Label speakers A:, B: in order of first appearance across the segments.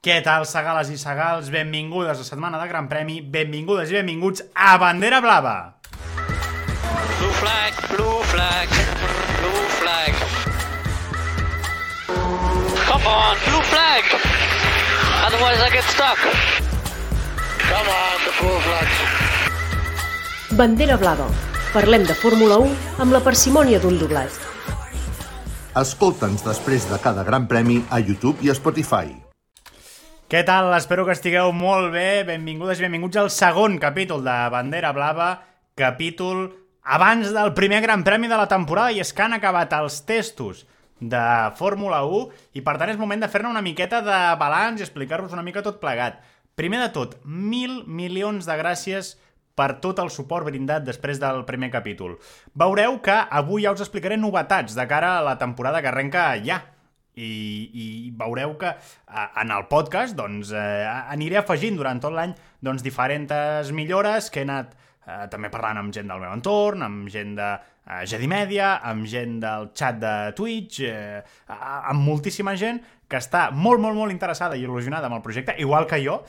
A: Què tal, segales i segals? Benvingudes a Setmana de Gran Premi, benvingudes i benvinguts a Bandera Blava!
B: Blue flag, blue flag, blue flag. Come on, blue flag. Otherwise I get stuck. Come on, the blue flag.
C: Bandera blava. Parlem de Fórmula 1 amb la parsimònia d'un doblat.
D: Escolta'ns després de cada gran premi a YouTube i a Spotify.
A: Què tal? Espero que estigueu molt bé. Benvingudes i benvinguts al segon capítol de Bandera Blava, capítol abans del primer gran premi de la temporada i és que han acabat els testos de Fórmula 1 i per tant és moment de fer-ne una miqueta de balanç i explicar-vos una mica tot plegat. Primer de tot, mil milions de gràcies per tot el suport brindat després del primer capítol. Veureu que avui ja us explicaré novetats de cara a la temporada que arrenca ja, i, i veureu que a, en el podcast doncs, eh, aniré afegint durant tot l'any doncs, diferents millores que he anat eh, també parlant amb gent del meu entorn, amb gent de eh, Jedi Media, amb gent del chat de Twitch, eh, amb moltíssima gent que està molt, molt, molt interessada i il·lusionada amb el projecte, igual que jo,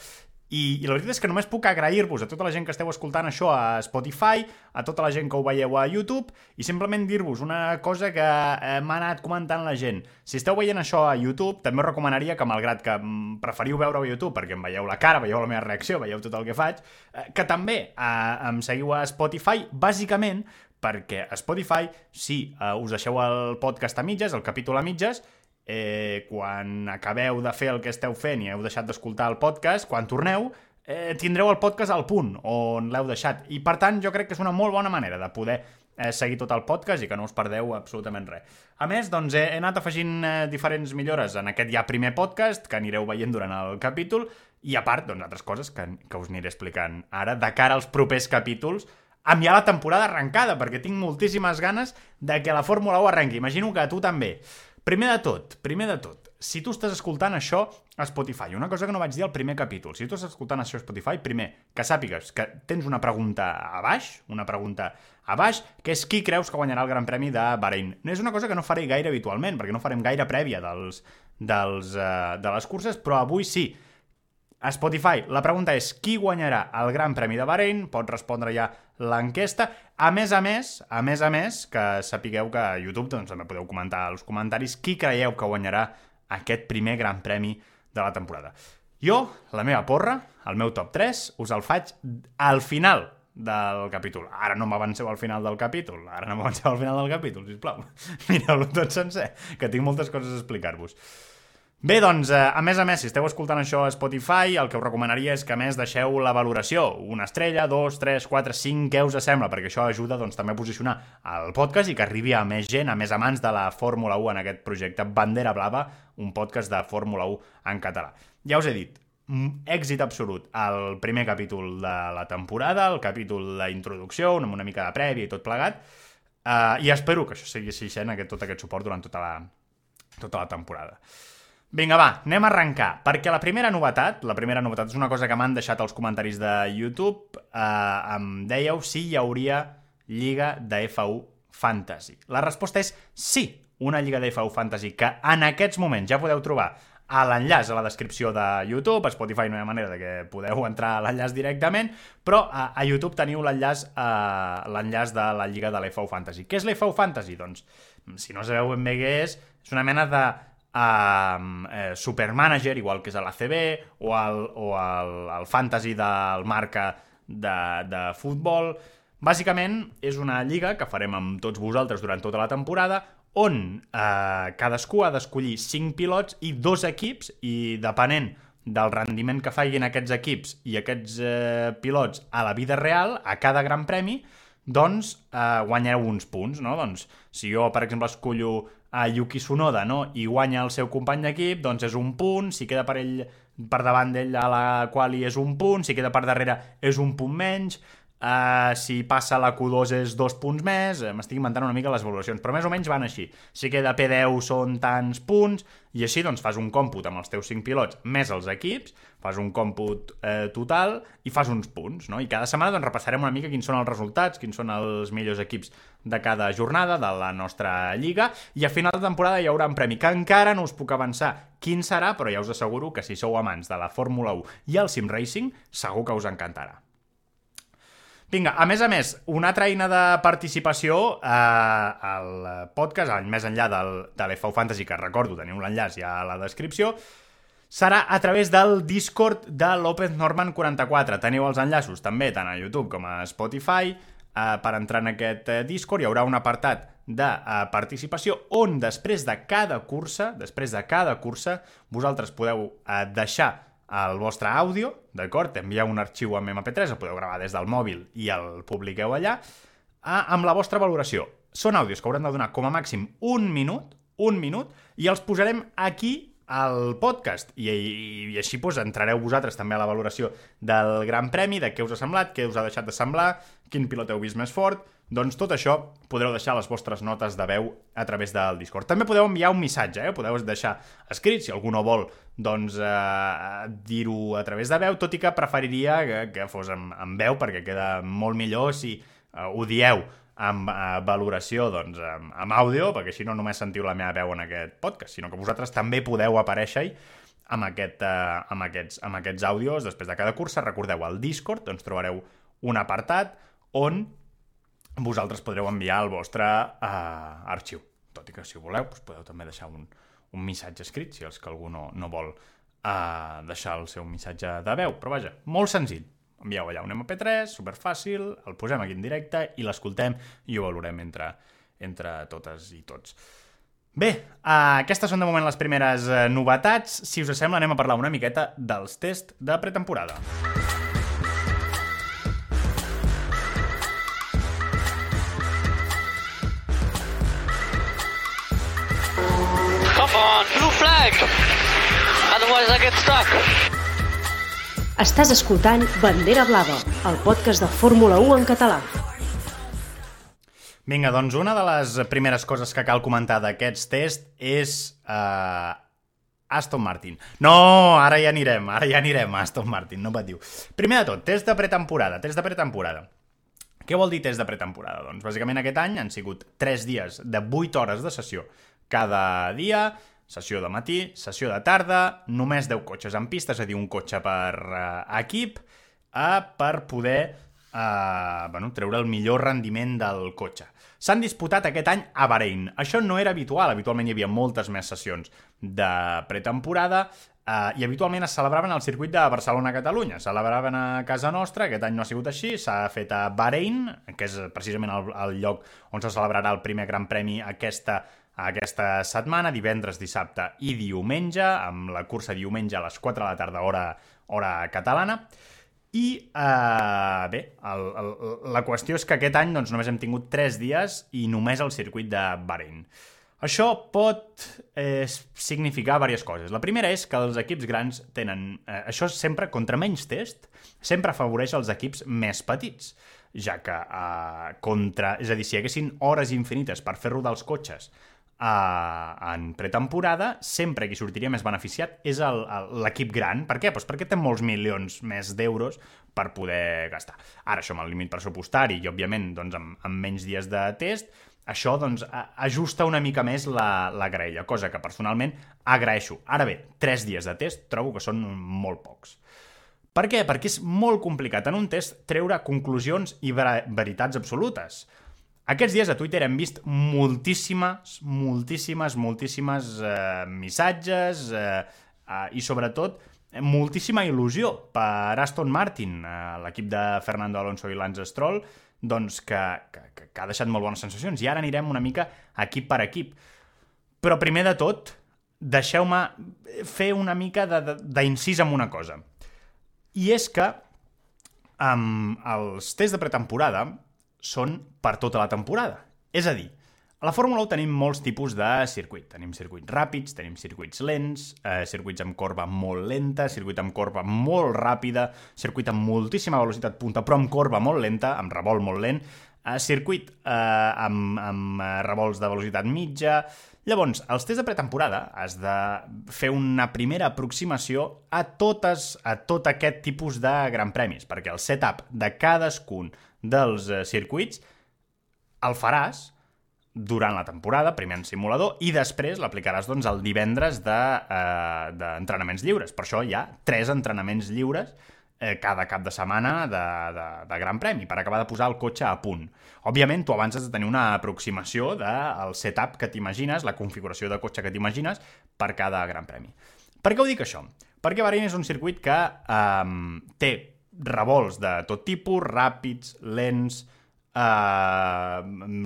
A: i, I la veritat és que només puc agrair-vos a tota la gent que esteu escoltant això a Spotify, a tota la gent que ho veieu a YouTube, i simplement dir-vos una cosa que eh, m'ha anat comentant la gent. Si esteu veient això a YouTube, també us recomanaria que, malgrat que mm, preferiu veure a YouTube perquè em veieu la cara, veieu la meva reacció, veieu tot el que faig, eh, que també eh, em seguiu a Spotify, bàsicament perquè a Spotify, si eh, us deixeu el podcast a mitges, el capítol a mitges, eh, quan acabeu de fer el que esteu fent i heu deixat d'escoltar el podcast, quan torneu, eh, tindreu el podcast al punt on l'heu deixat. I, per tant, jo crec que és una molt bona manera de poder eh, seguir tot el podcast i que no us perdeu absolutament res. A més, doncs, he, he anat afegint eh, diferents millores en aquest ja primer podcast, que anireu veient durant el capítol, i a part, doncs, altres coses que, que us aniré explicant ara, de cara als propers capítols, amb ja la temporada arrencada, perquè tinc moltíssimes ganes de que la Fórmula 1 arrenqui. Imagino que tu també. Primer de tot, primer de tot, si tu estàs escoltant això a Spotify, una cosa que no vaig dir al primer capítol, si tu estàs escoltant això a Spotify, primer, que sàpigues que tens una pregunta a baix, una pregunta a baix, que és qui creus que guanyarà el Gran Premi de Bahrein. No és una cosa que no faré gaire habitualment, perquè no farem gaire prèvia dels, dels, uh, de les curses, però avui sí. A Spotify, la pregunta és qui guanyarà el Gran Premi de Bahrein? Pot respondre ja l'enquesta. A més a més, a més a més, que sapigueu que a YouTube doncs, també podeu comentar als comentaris qui creieu que guanyarà aquest primer Gran Premi de la temporada. Jo, la meva porra, el meu top 3, us el faig al final del capítol. Ara no m'avanceu al final del capítol, ara no m'avanceu al final del capítol, sisplau. Mireu-lo tot sencer, que tinc moltes coses a explicar-vos. Bé, doncs, eh, a més a més, si esteu escoltant això a Spotify, el que us recomanaria és que, més, deixeu la valoració. Una estrella, dos, tres, quatre, cinc, què us sembla? Perquè això ajuda, doncs, també a posicionar el podcast i que arribi a més gent, a més amants de la Fórmula 1 en aquest projecte Bandera Blava, un podcast de Fórmula 1 en català. Ja us he dit, èxit absolut el primer capítol de la temporada, el capítol d'introducció, amb una mica de prèvia i tot plegat, uh, i espero que això sigui així aquest, tot aquest suport durant tota la, tota la temporada. Vinga, va, anem a arrencar, perquè la primera novetat, la primera novetat és una cosa que m'han deixat als comentaris de YouTube, eh, em dèieu si hi hauria lliga de F1 Fantasy. La resposta és sí, una lliga de F1 Fantasy, que en aquests moments ja podeu trobar a l'enllaç a la descripció de YouTube, a Spotify no hi ha manera de que podeu entrar a l'enllaç directament, però a, a YouTube teniu l'enllaç uh, l'enllaç de la lliga de l'F1 Fantasy. Què és l'F1 Fantasy? Doncs, si no sabeu ben bé què és, és una mena de um, eh, Supermanager, igual que és a l'ACB, o el, o el, el Fantasy del marca de, de futbol. Bàsicament, és una lliga que farem amb tots vosaltres durant tota la temporada, on eh, cadascú ha d'escollir 5 pilots i dos equips, i depenent del rendiment que facin aquests equips i aquests eh, pilots a la vida real, a cada gran premi, doncs eh, guanyeu uns punts, no? Doncs si jo, per exemple, escollo a Yuki Tsunoda no? i guanya el seu company d'equip, doncs és un punt, si queda per ell per davant d'ell a la qual és un punt, si queda per darrere és un punt menys, Uh, si passa la Q2 és dos punts més, uh, m'estic inventant una mica les valoracions, però més o menys van així. Si queda P10 són tants punts, i així doncs fas un còmput amb els teus 5 pilots més els equips, fas un còmput eh, total i fas uns punts, no? I cada setmana doncs repassarem una mica quins són els resultats, quins són els millors equips de cada jornada de la nostra lliga, i a final de temporada hi haurà un premi que encara no us puc avançar quin serà, però ja us asseguro que si sou amants de la Fórmula 1 i el Sim Racing, segur que us encantarà. Vinga, a més a més, una altra eina de participació eh, al podcast, més enllà del, de l'FU Fantasy, que recordo, teniu l'enllaç ja a la descripció, serà a través del Discord de López Norman 44. Teniu els enllaços també tant a YouTube com a Spotify. Eh, per entrar en aquest eh, Discord hi haurà un apartat de eh, participació on després de cada cursa, després de cada cursa, vosaltres podeu eh, deixar el vostre àudio, d'acord? Envieu un arxiu amb MP3, el podeu gravar des del mòbil i el publiqueu allà, a, amb la vostra valoració. Són àudios que hauran de donar com a màxim un minut, un minut, i els posarem aquí al podcast i, i, i així doncs, entrareu vosaltres també a la valoració del Gran Premi, de què us ha semblat, què us ha deixat de semblar, quin pilot heu vist més fort, doncs tot això podreu deixar les vostres notes de veu a través del Discord. També podeu enviar un missatge, eh? podeu deixar escrit, si algú no vol doncs, eh, dir-ho a través de veu, tot i que preferiria que, que fos amb, amb veu perquè queda molt millor si eh, ho dieu amb eh, valoració doncs, amb, amb àudio, perquè així no només sentiu la meva veu en aquest podcast, sinó que vosaltres també podeu aparèixer-hi amb, aquest, eh, amb, aquests, amb aquests àudios després de cada cursa. Recordeu, al Discord doncs, trobareu un apartat on vosaltres podreu enviar el vostre uh, arxiu. Tot i que si voleu, doncs podeu també deixar un, un missatge escrit, si és que algú no, no vol uh, deixar el seu missatge de veu. Però vaja, molt senzill. Envieu allà un MP3, superfàcil, el posem aquí en directe i l'escoltem i ho valorem entre, entre totes i tots. Bé, uh, aquestes són de moment les primeres uh, novetats. Si us sembla, anem a parlar una miqueta dels tests de pretemporada.
B: Come on, blue flag! Otherwise I get stuck.
C: Estàs escoltant Bandera Blava, el podcast de Fórmula 1 en català.
A: Vinga, doncs una de les primeres coses que cal comentar d'aquests tests és uh, Aston Martin. No, ara ja anirem, ara ja anirem Aston Martin, no patiu. Primer de tot, test de pretemporada, test de pretemporada. Què vol dir test de pretemporada? Doncs bàsicament aquest any han sigut 3 dies de 8 hores de sessió cada dia, sessió de matí, sessió de tarda, només 10 cotxes en pista, és a dir, un cotxe per uh, equip, uh, per poder uh, bueno, treure el millor rendiment del cotxe. S'han disputat aquest any a Bahrein. Això no era habitual, habitualment hi havia moltes més sessions de pretemporada uh, i habitualment es celebraven al circuit de Barcelona-Catalunya. Celebraven a casa nostra, aquest any no ha sigut així, s'ha fet a Bahrein, que és precisament el, el lloc on se celebrarà el primer Gran Premi aquesta aquesta setmana, divendres, dissabte i diumenge, amb la cursa diumenge a les 4 de la tarda, hora, hora catalana. I, eh, bé, el, el, la qüestió és que aquest any doncs, només hem tingut 3 dies i només el circuit de Bahrein. Això pot eh, significar diverses coses. La primera és que els equips grans tenen... Eh, això sempre, contra menys test, sempre afavoreix els equips més petits, ja que eh, contra... És a dir, si hi haguessin hores infinites per fer rodar els cotxes Uh, en pretemporada, sempre qui sortiria més beneficiat és l'equip gran. Per què? Pues perquè té molts milions més d'euros per poder gastar. Ara, això amb el límit pressupostari i, òbviament, doncs, amb, amb menys dies de test, això doncs, ajusta una mica més la, la graella, cosa que personalment agraeixo. Ara bé, tres dies de test trobo que són molt pocs. Per què? Perquè és molt complicat en un test treure conclusions i ver veritats absolutes. Aquests dies a Twitter hem vist moltíssimes, moltíssimes, moltíssimes eh, missatges eh, eh, i sobretot moltíssima il·lusió per Aston Martin, eh, l'equip de Fernando Alonso i Lance Stroll, doncs que, que, que ha deixat molt bones sensacions. I ara anirem una mica equip per equip. Però primer de tot, deixeu-me fer una mica d'incís en una cosa. I és que amb els tests de pretemporada són per tota la temporada. És a dir, A la Fórmula 1 tenim molts tipus de circuit. Tenim circuits ràpids, tenim circuits lents, eh, circuits amb corba molt lenta, circuit amb corba molt ràpida, circuit amb moltíssima velocitat punta, però amb corba molt lenta, amb revolt molt lent, eh, circuit eh, amb, amb eh, revolts de velocitat mitja... Llavors, als tests de pretemporada has de fer una primera aproximació a totes a tot aquest tipus de gran premis, perquè el setup de cadascun dels eh, circuits el faràs durant la temporada, primer en simulador, i després l'aplicaràs doncs, el divendres d'entrenaments de, eh, lliures. Per això hi ha tres entrenaments lliures eh, cada cap de setmana de, de, de Gran Premi, per acabar de posar el cotxe a punt. Òbviament, tu abans has de tenir una aproximació del setup que t'imagines, la configuració de cotxe que t'imagines per cada Gran Premi. Per què ho dic això? Perquè Bahrein és un circuit que eh, té revolts de tot tipus, ràpids, lents, eh,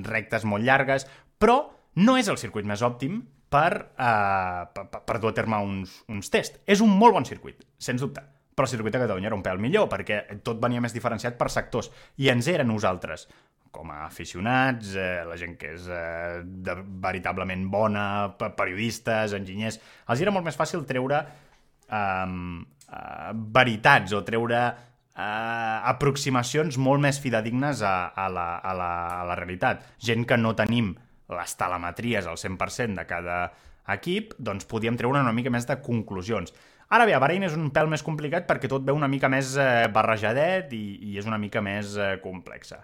A: rectes molt llargues, però no és el circuit més òptim per, eh, per, per dur a terme uns, uns tests. És un molt bon circuit, sens dubte però el circuit de Catalunya era un pèl millor, perquè tot venia més diferenciat per sectors, i ens era nosaltres, com a aficionats, eh, la gent que és eh, de, veritablement bona, periodistes, enginyers, els era molt més fàcil treure eh, eh, veritats o treure eh, aproximacions molt més fidedignes a, a, la, a, la, a la realitat. Gent que no tenim les telemetries al 100% de cada equip, doncs podíem treure una mica més de conclusions. Ara bé, a Bahrein és un pèl més complicat perquè tot ve una mica més eh, barrejadet i, i és una mica més eh, complexa.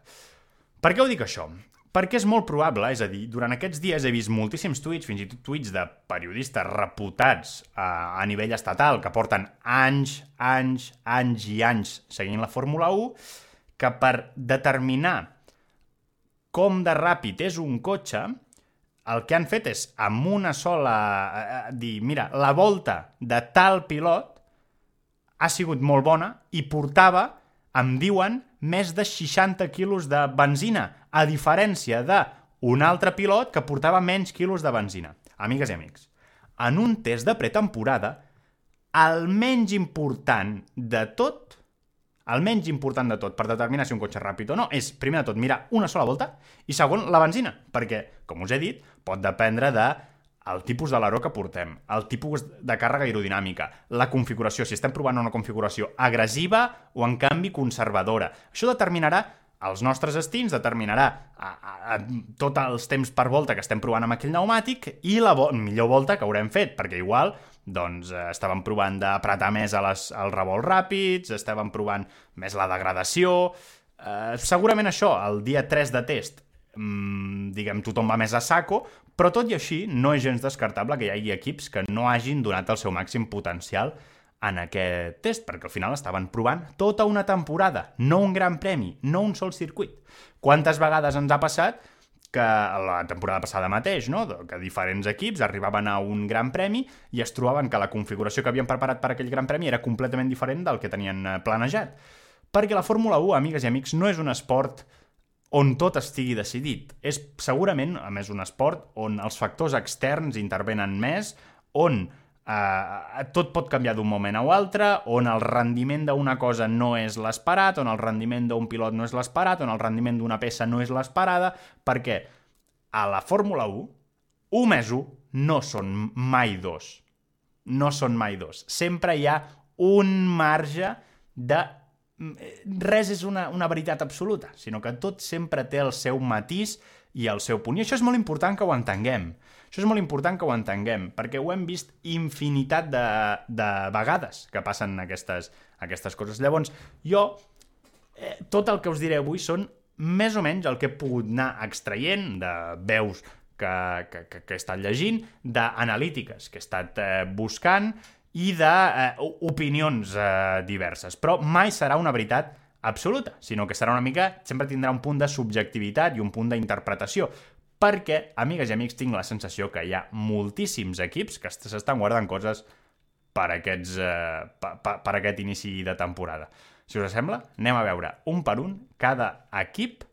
A: Per què ho dic això? Perquè és molt probable, és a dir, durant aquests dies he vist moltíssims tuits, fins i tot tuits de periodistes reputats a, a nivell estatal, que porten anys, anys, anys i anys seguint la Fórmula 1, que per determinar com de ràpid és un cotxe, el que han fet és, amb una sola... Eh, eh, dir, mira, la volta de tal pilot ha sigut molt bona i portava, em diuen, més de 60 quilos de benzina, a diferència d'un altre pilot que portava menys quilos de benzina. Amigues i amics, en un test de pretemporada, el menys important de tot el menys important de tot per determinar si un cotxe és ràpid o no és, primer de tot, mirar una sola volta i segon, la benzina, perquè, com us he dit, pot dependre de el tipus de l'aero que portem, el tipus de càrrega aerodinàmica, la configuració, si estem provant una configuració agressiva o, en canvi, conservadora. Això determinarà els nostres estints, determinarà a, a, a tot els temps per volta que estem provant amb aquell pneumàtic i la vo millor volta que haurem fet, perquè igual doncs eh, estàvem provant d'apretar més a les, als revolts ràpids, estàvem provant més la degradació... Eh, segurament això, el dia 3 de test, mmm, diguem, tothom va més a saco, però tot i així no és gens descartable que hi hagi equips que no hagin donat el seu màxim potencial en aquest test, perquè al final estaven provant tota una temporada, no un gran premi, no un sol circuit. Quantes vegades ens ha passat que la temporada passada mateix, no? que diferents equips arribaven a un gran premi i es trobaven que la configuració que havien preparat per aquell gran premi era completament diferent del que tenien eh, planejat. Perquè la Fórmula 1, amigues i amics, no és un esport on tot estigui decidit. És segurament, a més, un esport on els factors externs intervenen més, on Uh, tot pot canviar d'un moment a l'altre, on el rendiment d'una cosa no és l'esperat, on el rendiment d'un pilot no és l'esperat, on el rendiment d'una peça no és l'esperada, perquè a la Fórmula 1, 1 més 1 no són mai dos. No són mai dos. Sempre hi ha un marge de... Res és una, una veritat absoluta, sinó que tot sempre té el seu matís i el seu punt. I això és molt important que ho entenguem. Això és molt important que ho entenguem, perquè ho hem vist infinitat de, de vegades que passen aquestes, aquestes coses. Llavors, jo, eh, tot el que us diré avui són més o menys el que he pogut anar extraient de veus que, que, que, que he estat llegint, d'analítiques que he estat eh, buscant i d'opinions eh, eh, diverses. Però mai serà una veritat absoluta, sinó que serà una mica, sempre tindrà un punt de subjectivitat i un punt d'interpretació perquè, amigues i amics, tinc la sensació que hi ha moltíssims equips que s'estan guardant coses per, aquests, eh, per, per, per aquest inici de temporada. Si us sembla, anem a veure un per un cada equip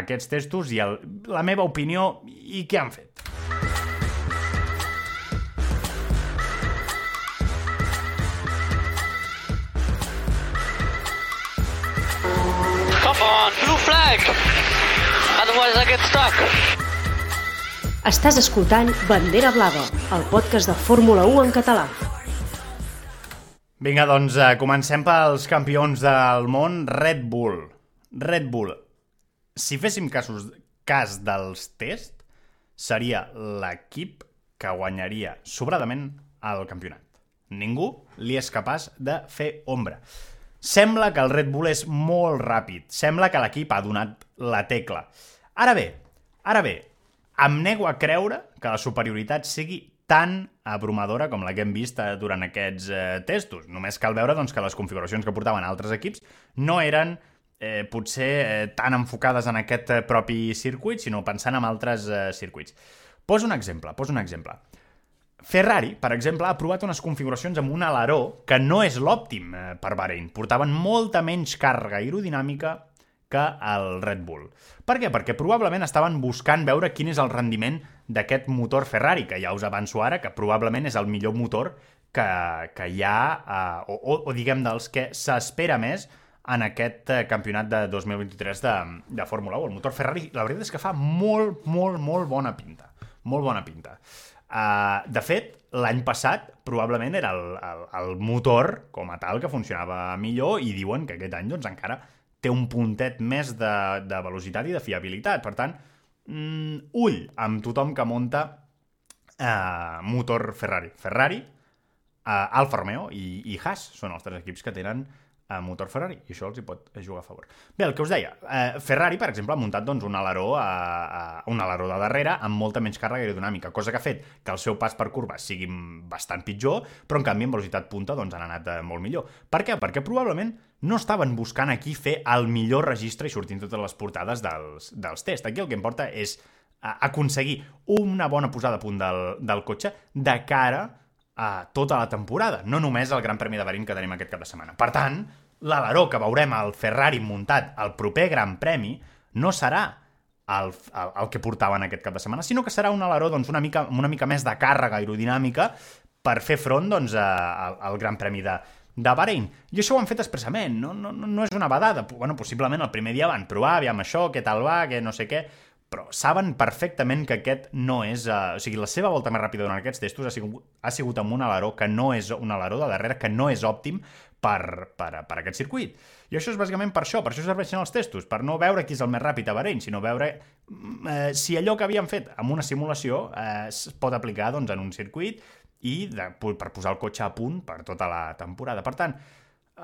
A: aquests testos i el, la meva opinió i què han fet.
B: Come on, blue flag! Otherwise I get stuck.
C: Estàs escoltant Bandera Blava, el podcast de Fórmula 1 en català.
A: Vinga, doncs eh, comencem pels campions del món, Red Bull. Red Bull. Si féssim casos, cas dels test, seria l'equip que guanyaria sobradament el campionat. Ningú li és capaç de fer ombra. Sembla que el Red Bull és molt ràpid. Sembla que l'equip ha donat la tecla. Ara bé, ara bé, em nego a creure que la superioritat sigui tan abrumadora com la que hem vist eh, durant aquests eh, testos. Només cal veure doncs, que les configuracions que portaven altres equips no eren eh, potser eh, tan enfocades en aquest eh, propi circuit, sinó pensant en altres eh, circuits. Poso un exemple, poso un exemple. Ferrari, per exemple, ha provat unes configuracions amb un aleró que no és l'òptim eh, per Bahrein. Portaven molta menys càrrega aerodinàmica que el Red Bull. Per què? Perquè probablement estaven buscant veure quin és el rendiment d'aquest motor Ferrari, que ja us avanço ara, que probablement és el millor motor que, que hi ha, eh, o, o, o diguem dels que s'espera més en aquest eh, campionat de 2023 de, de Fórmula 1. El motor Ferrari, la veritat és que fa molt, molt, molt bona pinta. Molt bona pinta. Uh, de fet, l'any passat probablement era el, el, el motor com a tal que funcionava millor i diuen que aquest any doncs, encara té un puntet més de, de velocitat i de fiabilitat. Per tant, mm, ull amb tothom que monta uh, motor Ferrari. Ferrari, uh, Alfa Romeo i, i Haas són els tres equips que tenen a motor Ferrari, i això els hi pot jugar a favor. Bé, el que us deia, eh, Ferrari, per exemple, ha muntat doncs, un aleró a, a, un aleró de darrere amb molta menys càrrega aerodinàmica, cosa que ha fet que el seu pas per curva sigui bastant pitjor, però en canvi en velocitat punta doncs, han anat eh, molt millor. Per què? Perquè probablement no estaven buscant aquí fer el millor registre i sortint totes les portades dels, dels tests. Aquí el que importa és eh, aconseguir una bona posada a punt del, del cotxe de cara a tota la temporada, no només el Gran Premi de Bahrein que tenim aquest cap de setmana. Per tant, l'aleró que veurem al Ferrari muntat al proper Gran Premi no serà el, el, el que portaven aquest cap de setmana, sinó que serà un aleró doncs, una, mica, una mica més de càrrega aerodinàmica per fer front doncs, a, a, al Gran Premi de, de Bahrein. I això ho han fet expressament, no, no, no és una badada. Bueno, possiblement el primer dia van provar, aviam això, què tal va, què no sé què, però saben perfectament que aquest no és... Uh, o sigui, la seva volta més ràpida durant aquests testos ha sigut, ha sigut amb un aleró que no és un aleró de darrere, que no és òptim per, per, per aquest circuit. I això és bàsicament per això, per això serveixen els testos, per no veure qui és el més ràpid a Bahrein, sinó veure eh, si allò que havien fet amb una simulació eh, es pot aplicar doncs, en un circuit i de, per posar el cotxe a punt per tota la temporada. Per tant,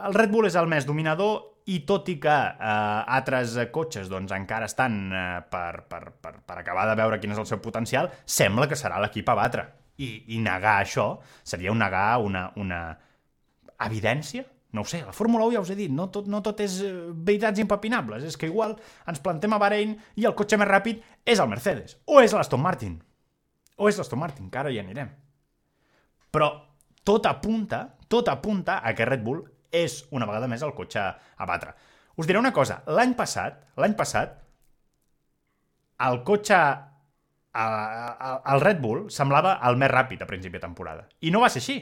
A: el Red Bull és el més dominador i tot i que eh, altres cotxes doncs, encara estan eh, per, per, per, per acabar de veure quin és el seu potencial, sembla que serà l'equip a batre. I, I negar això seria un negar una, una evidència? No ho sé, la Fórmula 1 ja us he dit, no tot, no tot és eh, veritats impapinables, és que igual ens plantem a Bahrein i el cotxe més ràpid és el Mercedes, o és l'Aston Martin, o és l'Aston Martin, que ara hi anirem. Però tot apunta, tot apunta a que Red Bull és una vegada més el cotxe a batre. Us diré una cosa, l'any passat, l'any passat, el cotxe el Red Bull semblava el més ràpid a principi de temporada. I no va ser així.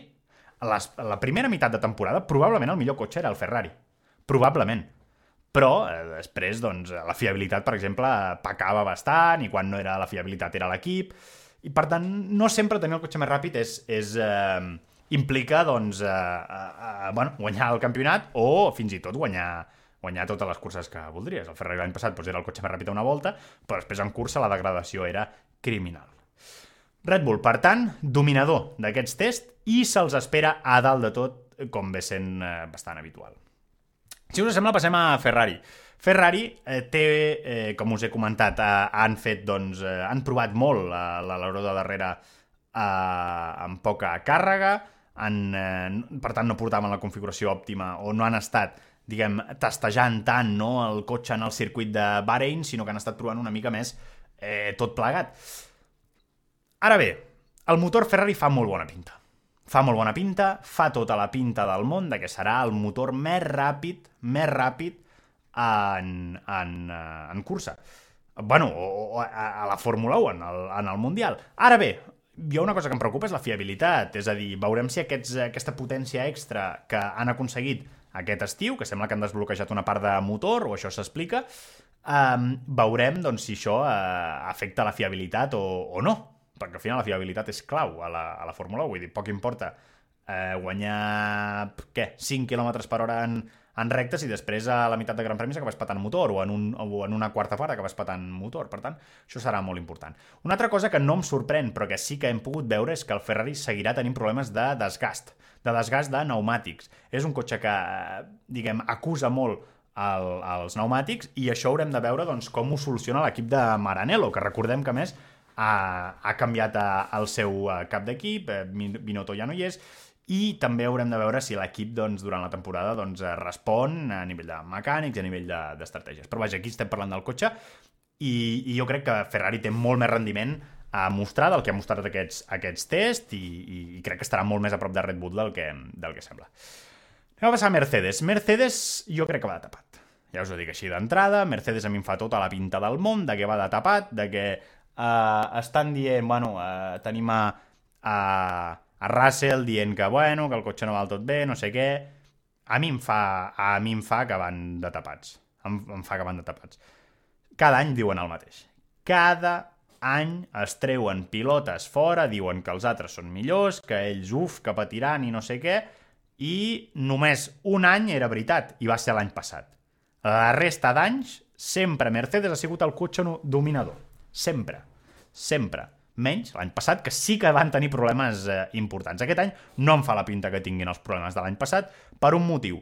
A: Les, la primera meitat de temporada probablement el millor cotxe era el Ferrari. Probablement. Però eh, després, doncs, la fiabilitat, per exemple, pecava bastant i quan no era la fiabilitat era l'equip. I, per tant, no sempre tenir el cotxe més ràpid és, és, eh, implica doncs, eh, eh, bueno, guanyar el campionat o fins i tot guanyar, guanyar totes les curses que voldries. El Ferrari l'any passat doncs, era el cotxe més ràpid a una volta, però després en cursa la degradació era criminal. Red Bull, per tant, dominador d'aquests tests i se'ls espera a dalt de tot, com ve sent eh, bastant habitual. Si us sembla, passem a Ferrari. Ferrari eh, té, eh, com us he comentat, eh, han fet, doncs, eh, han provat molt l'aleró de darrere eh, amb poca càrrega, han, eh, per tant no portaven la configuració òptima o no han estat diguem, testejant tant no, el cotxe en el circuit de Bahrein, sinó que han estat provant una mica més eh, tot plegat. Ara bé, el motor Ferrari fa molt bona pinta. Fa molt bona pinta, fa tota la pinta del món de que serà el motor més ràpid, més ràpid en, en, eh, en cursa. bueno, o, o a, a la Fórmula 1, en el, en el Mundial. Ara bé, jo una cosa que em preocupa és la fiabilitat, és a dir, veurem si aquests, aquesta potència extra que han aconseguit aquest estiu, que sembla que han desbloquejat una part de motor, o això s'explica, um, veurem doncs, si això uh, afecta la fiabilitat o, o no, perquè al final la fiabilitat és clau a la, a la Fórmula 1, vull dir, poc importa eh, guanyar, què, 5 km per hora en, en rectes i després a la meitat de Gran Premis acabes patant motor o en, un, o en una quarta part acabes patant motor. Per tant, això serà molt important. Una altra cosa que no em sorprèn, però que sí que hem pogut veure, és que el Ferrari seguirà tenint problemes de desgast, de desgast de pneumàtics. És un cotxe que, diguem, acusa molt el, els pneumàtics i això haurem de veure doncs, com ho soluciona l'equip de Maranello, que recordem que més ha, ha canviat a, el seu eh, cap d'equip, eh, Binotto ja no hi és, i també haurem de veure si l'equip doncs, durant la temporada doncs, respon a nivell de mecànics i a nivell d'estratègies. Però vaja, aquí estem parlant del cotxe i, i jo crec que Ferrari té molt més rendiment a mostrar del que ha mostrat aquests, aquests tests i, i, i crec que estarà molt més a prop de Red Bull del que, del que sembla. Anem a passar a Mercedes. Mercedes jo crec que va de tapat. Ja us ho dic així d'entrada, Mercedes a mi em fa tota la pinta del món, de que va de tapat, de que uh, estan dient, bueno, uh, tenim a, a a Russell dient que, bueno, que el cotxe no val tot bé, no sé què... A mi em fa, a mi em fa que van de tapats. Em, em fa que van de tapats. Cada any diuen el mateix. Cada any es treuen pilotes fora, diuen que els altres són millors, que ells, uf, que patiran i no sé què, i només un any era veritat, i va ser l'any passat. La resta d'anys, sempre Mercedes ha sigut el cotxe dominador. Sempre. Sempre menys l'any passat, que sí que van tenir problemes eh, importants. Aquest any no em fa la pinta que tinguin els problemes de l'any passat per un motiu.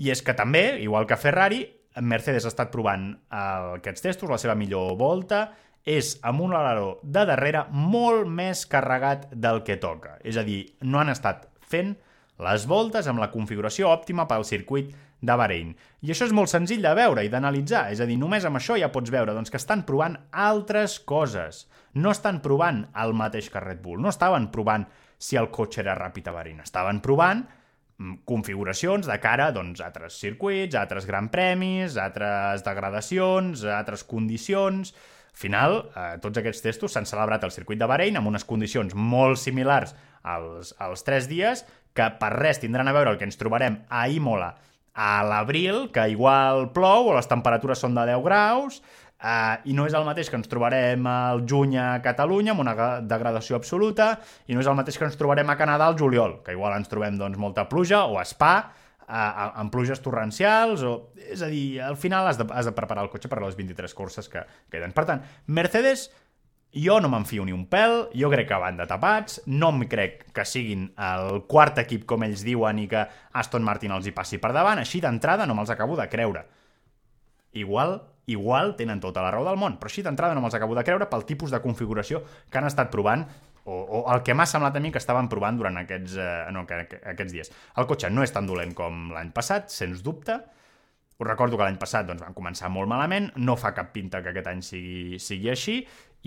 A: I és que també, igual que Ferrari, Mercedes ha estat provant eh, aquests testos, la seva millor volta, és amb un aleró de darrere molt més carregat del que toca. És a dir, no han estat fent les voltes amb la configuració òptima pel circuit de Bahrein. I això és molt senzill de veure i d'analitzar, és a dir, només amb això ja pots veure doncs, que estan provant altres coses. No estan provant el mateix que Red Bull, no estaven provant si el cotxe era ràpid a Bahrein, estaven provant mm, configuracions de cara doncs, a altres circuits, a altres gran premis, a altres degradacions, a altres condicions... Al final, eh, tots aquests testos s'han celebrat al circuit de Bahrein amb unes condicions molt similars als, als tres dies, que per res tindran a veure el que ens trobarem a Imola a l'abril, que igual plou o les temperatures són de 10 graus, eh, i no és el mateix que ens trobarem al juny a Catalunya amb una degradació absoluta, i no és el mateix que ens trobarem a Canadà al juliol, que igual ens trobem doncs, molta pluja, o a Spa, eh, amb pluges torrencials, o... és a dir, al final has de, has de preparar el cotxe per a les 23 curses que queden. Per tant, Mercedes jo no m'enfio ni un pèl, jo crec que van de tapats, no em crec que siguin el quart equip com ells diuen i que Aston Martin els hi passi per davant, així d'entrada no me'ls acabo de creure. Igual, igual tenen tota la raó del món, però així d'entrada no me'ls acabo de creure pel tipus de configuració que han estat provant o, o el que m'ha semblat a mi que estaven provant durant aquests, eh, no, que, que, aquests dies. El cotxe no és tan dolent com l'any passat, sens dubte, us recordo que l'any passat doncs, van començar molt malament, no fa cap pinta que aquest any sigui, sigui així,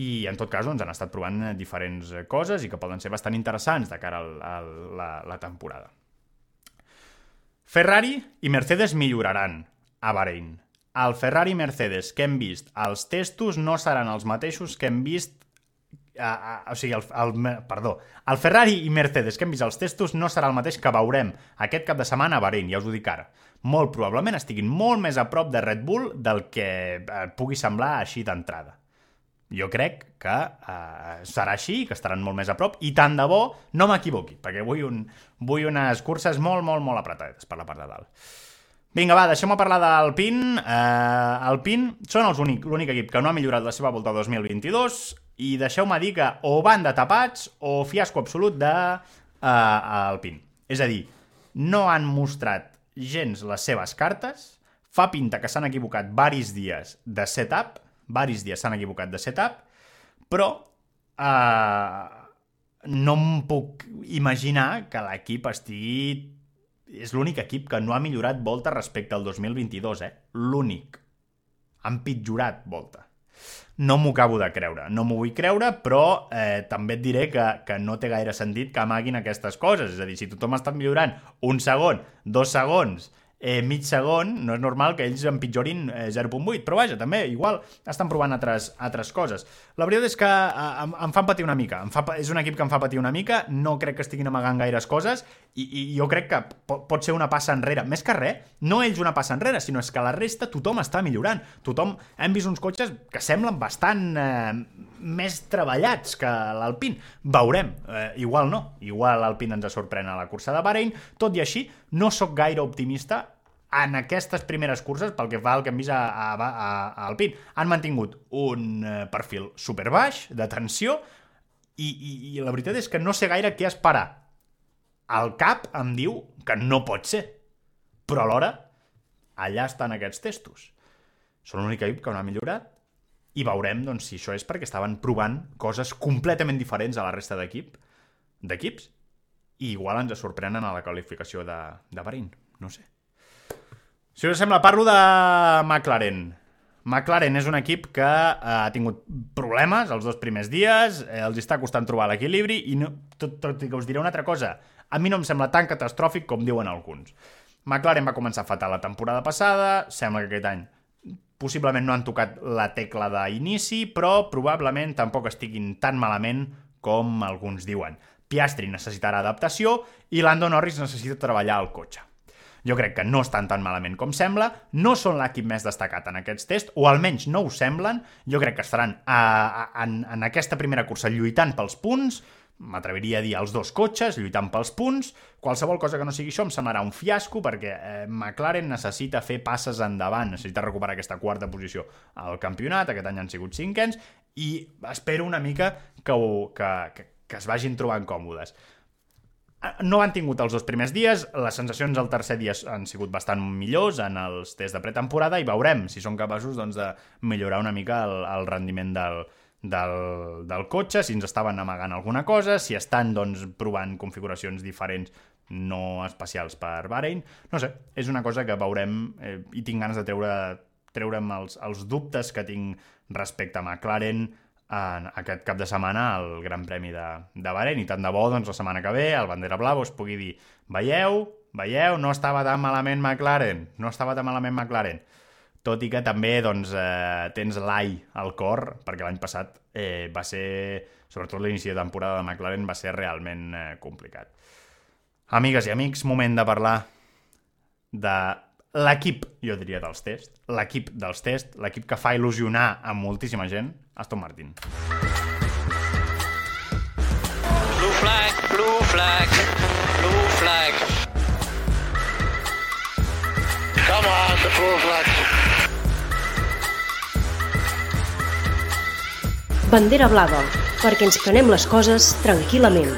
A: i en tot cas doncs, han estat provant eh, diferents eh, coses i que poden ser bastant interessants de cara a la, la temporada. Ferrari i Mercedes milloraran a Bahrein. El Ferrari i Mercedes que hem vist als testos no seran els mateixos que hem vist a, a, o sigui, el, el, perdó, el Ferrari i Mercedes que hem vist als testos no serà el mateix que veurem aquest cap de setmana a Bahrein, ja us ho dic ara. Molt probablement estiguin molt més a prop de Red Bull del que eh, pugui semblar així d'entrada. Jo crec que eh, serà així, que estaran molt més a prop, i tant de bo no m'equivoqui, perquè vull, un, vull unes curses molt, molt, molt apretades per la part de dalt. Vinga, va, deixem-me parlar d'Alpine. Uh, Alpine són l'únic equip que no ha millorat la seva volta 2022 i deixeu-me dir que o van de tapats o fiasco absolut de uh, Alpine. És a dir, no han mostrat gens les seves cartes, fa pinta que s'han equivocat varis dies de setup, varis dies s'han equivocat de setup, però uh, no em puc imaginar que l'equip estigui... És l'únic equip que no ha millorat volta respecte al 2022, eh? L'únic. Han pitjorat volta. No m'ho acabo de creure, no m'ho vull creure, però eh, també et diré que, que no té gaire sentit que amaguin aquestes coses. És a dir, si tothom està millorant un segon, dos segons, eh, mig segon, no és normal que ells empitjorin eh, 0.8, però vaja, també, igual, estan provant altres, altres coses. La veritat és que eh, em, em fan patir una mica, em fa, és un equip que em fa patir una mica, no crec que estiguin amagant gaires coses, i, i jo crec que pot, pot ser una passa enrere. Més que res, no ells una passa enrere, sinó és que la resta tothom està millorant. Tothom, hem vist uns cotxes que semblen bastant eh, més treballats que l'Alpine. Veurem, eh, igual no, igual l'Alpine ens sorprèn a la cursa de Bahrein, tot i així, no sóc gaire optimista en aquestes primeres curses, pel que fa al que hem vist a, a, a, a Alpine. Han mantingut un eh, perfil superbaix, de tensió, i, i, i la veritat és que no sé gaire què esperar. El cap em diu que no pot ser, però alhora allà estan aquests testos. Són l'únic equip que no ha millorat i veurem doncs, si això és perquè estaven provant coses completament diferents a la resta d'equip d'equips i igual ens sorprenen a la qualificació de, de Bahrein, no sé. Si us sembla, parlo de McLaren. McLaren és un equip que eh, ha tingut problemes els dos primers dies, eh, els està costant trobar l'equilibri i no, tot, tot i que us diré una altra cosa, a mi no em sembla tan catastròfic com diuen alguns. McLaren va començar fatal la temporada passada, sembla que aquest any possiblement no han tocat la tecla d'inici, però probablement tampoc estiguin tan malament com alguns diuen. Piastri necessitarà adaptació i Lando Norris necessita treballar al cotxe. Jo crec que no estan tan malament com sembla, no són l'equip més destacat en aquests tests, o almenys no ho semblen, jo crec que estaran a, a, en, en aquesta primera cursa lluitant pels punts, m'atreviria a dir els dos cotxes, lluitant pels punts, qualsevol cosa que no sigui això em semblarà un fiasco perquè eh, McLaren necessita fer passes endavant, necessita recuperar aquesta quarta posició al campionat, aquest any han sigut cinquens, i espero una mica que, ho, que, que, que es vagin trobant còmodes. No han tingut els dos primers dies, les sensacions al tercer dia han sigut bastant millors en els tests de pretemporada i veurem si són capaços doncs, de millorar una mica el, el rendiment del, del, del cotxe, si ens estaven amagant alguna cosa, si estan doncs, provant configuracions diferents no especials per Bahrein. No sé, és una cosa que veurem eh, i tinc ganes de treure treure'm els, els dubtes que tinc respecte a McLaren en aquest cap de setmana al Gran Premi de, de Bahrein i tant de bo doncs, la setmana que ve el Bandera Blava us pugui dir veieu, veieu, no estava tan malament McLaren, no estava tan malament McLaren. Tot i que també doncs, eh, tens l'ai al cor, perquè l'any passat eh, va ser, sobretot l'inici de temporada de McLaren, va ser realment eh, complicat. Amigues i amics, moment de parlar de l'equip, jo diria, dels tests, l'equip dels tests, l'equip que fa il·lusionar a moltíssima gent, Aston Martin.
B: Blue flag, blue flag, blue flag. Come on, the blue flag.
C: Bandera blava, perquè ens prenem les coses tranquil·lament.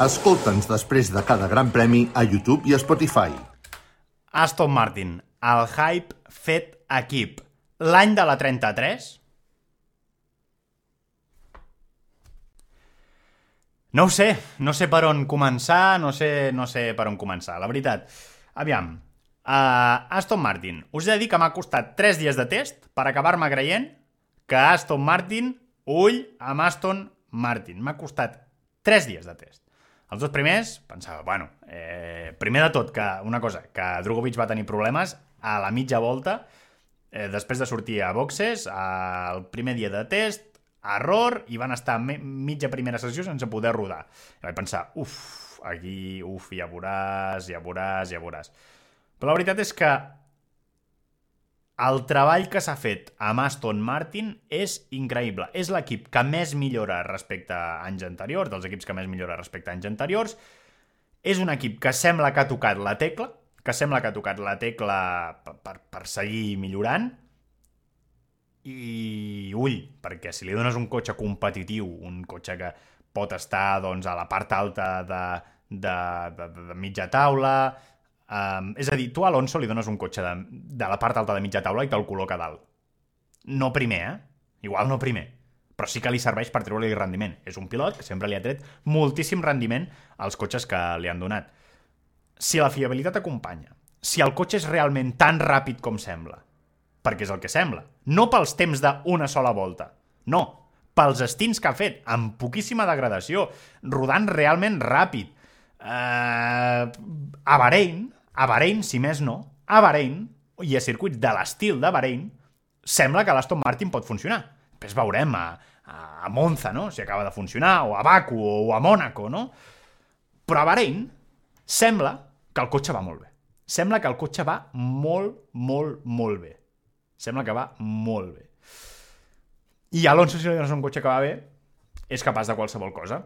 D: Escolta'ns després de cada gran premi a YouTube i a Spotify.
A: Aston Martin, el hype fet equip. L'any de la 33? No ho sé, no sé per on començar, no sé, no sé per on començar, la veritat. Aviam, uh, Aston Martin, us he de dir que m'ha costat 3 dies de test per acabar-me creient que Aston Martin, ull amb Aston Martin. M'ha costat 3 dies de test. Els dos primers, pensava, bueno, eh, primer de tot, que una cosa, que Drogovic va tenir problemes a la mitja volta, eh, després de sortir a boxes, al primer dia de test, error, i van estar mitja primera sessió sense poder rodar. I vaig pensar, uf, aquí, uf, ja veuràs, ja veuràs, ja veuràs. Però la veritat és que el treball que s'ha fet amb Aston Martin és increïble. És l'equip que més millora respecte a anys anteriors, dels equips que més millora respecte a anys anteriors. És un equip que sembla que ha tocat la tecla, que sembla que ha tocat la tecla per, per, per seguir millorant. I ull, perquè si li dones un cotxe competitiu, un cotxe que pot estar doncs, a la part alta de, de, de, de mitja taula, Um, és a dir, tu a Alonso li dones un cotxe de, de la part alta de mitja taula i te'l col·loca dalt. No primer, eh? Igual no primer. Però sí que li serveix per treure-li rendiment. És un pilot que sempre li ha tret moltíssim rendiment als cotxes que li han donat. Si la fiabilitat acompanya, si el cotxe és realment tan ràpid com sembla, perquè és el que sembla, no pels temps d'una sola volta, no, pels estints que ha fet, amb poquíssima degradació, rodant realment ràpid. Uh, a Bahrein, a Bahrein, si més no, a Bahrein, i a circuits de l'estil de Bahrein, sembla que l'Aston Martin pot funcionar. Després veurem a, a Monza, no?, si acaba de funcionar, o a Baku, o a Mònaco, no? Però a Bahrein sembla que el cotxe va molt bé. Sembla que el cotxe va molt, molt, molt bé. Sembla que va molt bé. I Alonso, si no és un cotxe que va bé, és capaç de qualsevol cosa.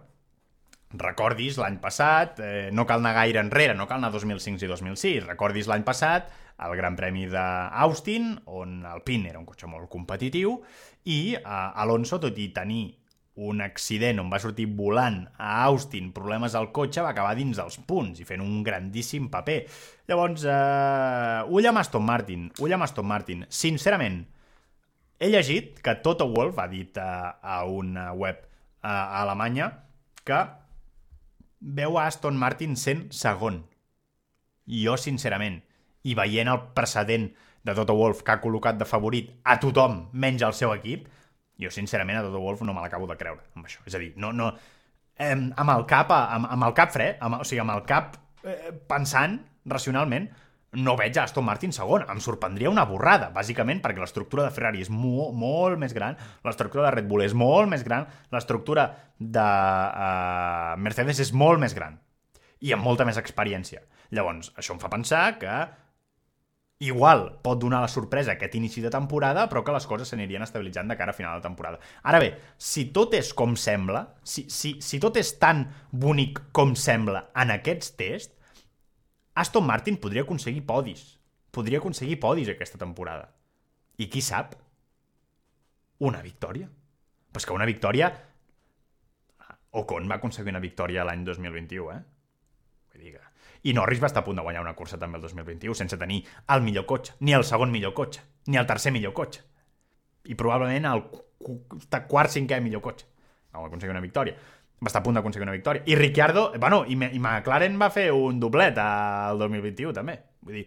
A: Recordis l'any passat, eh, no cal anar gaire enrere, no cal anar 2005 i 2006, recordis l'any passat el Gran Premi d'Austin, on el PIN era un cotxe molt competitiu, i eh, Alonso, tot i tenir un accident on va sortir volant a Austin, problemes al cotxe, va acabar dins dels punts i fent un grandíssim paper. Llavors, eh, ull amb Aston Martin, ull amb Aston Martin. Sincerament, he llegit que Toto Wolff ha dit a, a una web a, Alemanya que veu a Aston Martin sent segon. Jo, sincerament, i veient el precedent de Toto Wolff que ha col·locat de favorit a tothom, menys al seu equip, jo, sincerament, a Toto Wolff no me l'acabo de creure, amb això. És a dir, no, no, eh, amb el cap, amb, amb el cap fred, amb, o sigui, amb el cap eh, pensant racionalment, no veig a Aston Martin segon. Em sorprendria una borrada, bàsicament, perquè l'estructura de Ferrari és mo molt més gran, l'estructura de Red Bull és molt més gran, l'estructura de uh, Mercedes és molt més gran i amb molta més experiència. Llavors, això em fa pensar que igual pot donar la sorpresa aquest inici de temporada, però que les coses s'anirien estabilitzant de cara a final de temporada. Ara bé, si tot és com sembla, si, si, si tot és tan bonic com sembla en aquests tests, Aston Martin podria aconseguir podis. Podria aconseguir podis aquesta temporada. I qui sap? Una victòria. Però és que una victòria... Ocon va aconseguir una victòria l'any 2021, eh? Vull dir que i Norris va estar a punt de guanyar una cursa també el 2021 sense tenir el millor cotxe, ni el segon millor cotxe, ni el tercer millor cotxe. I probablement el quart, cinquè millor cotxe. No va aconseguir una victòria. Va estar a punt d'aconseguir una victòria. I Ricciardo, bueno, i, i McLaren va fer un doblet al 2021 també. Vull dir,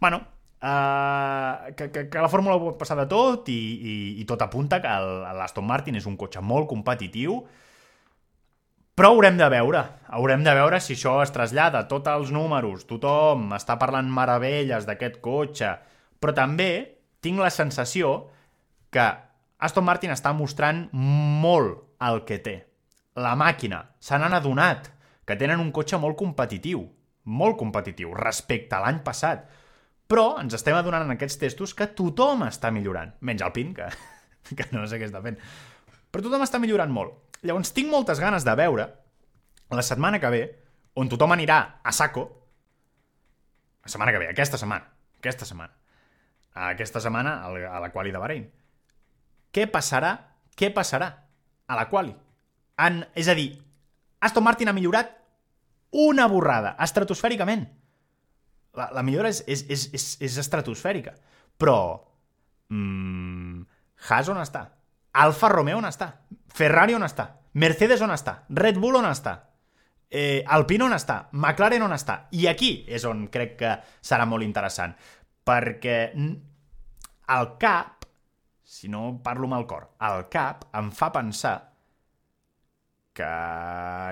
A: bueno, uh, que, que, que la fórmula pot passar de tot i, i, i tot apunta que l'Aston Martin és un cotxe molt competitiu, però haurem de veure, haurem de veure si això es trasllada, tots els números, tothom està parlant meravelles d'aquest cotxe, però també tinc la sensació que Aston Martin està mostrant molt el que té. La màquina, se n'han adonat que tenen un cotxe molt competitiu, molt competitiu respecte a l'any passat, però ens estem adonant en aquests testos que tothom està millorant, menys el PIN, que, que no sé què està fent. Però tothom està millorant molt. Llavors tinc moltes ganes de veure la setmana que ve, on tothom anirà a saco, la setmana que ve, aquesta setmana, aquesta setmana, aquesta setmana a la quali de Bahrein. Què passarà? Què passarà a la quali? En, és a dir, Aston Martin ha millorat una borrada, estratosfèricament. La, la millora és, és, és, és, és estratosfèrica. Però... Mmm, Haas on està? Alfa Romeo on està? Ferrari on està? Mercedes on està? Red Bull on està? Eh, Alpine on està? McLaren on està? I aquí és on crec que serà molt interessant. Perquè el cap, si no parlo amb el cor, el cap em fa pensar que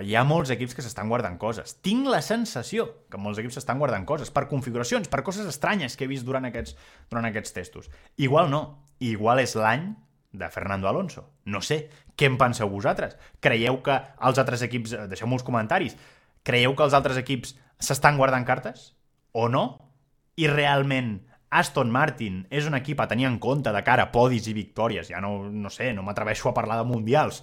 A: hi ha molts equips que s'estan guardant coses. Tinc la sensació que molts equips s'estan guardant coses per configuracions, per coses estranyes que he vist durant aquests, durant aquests testos. Igual no. Igual és l'any de Fernando Alonso. No sé, què en penseu vosaltres? Creieu que els altres equips... Eh, deixeu-me els comentaris. Creieu que els altres equips s'estan guardant cartes? O no? I realment Aston Martin és un equip a tenir en compte de cara a podis i victòries. Ja no, no sé, no m'atreveixo a parlar de mundials.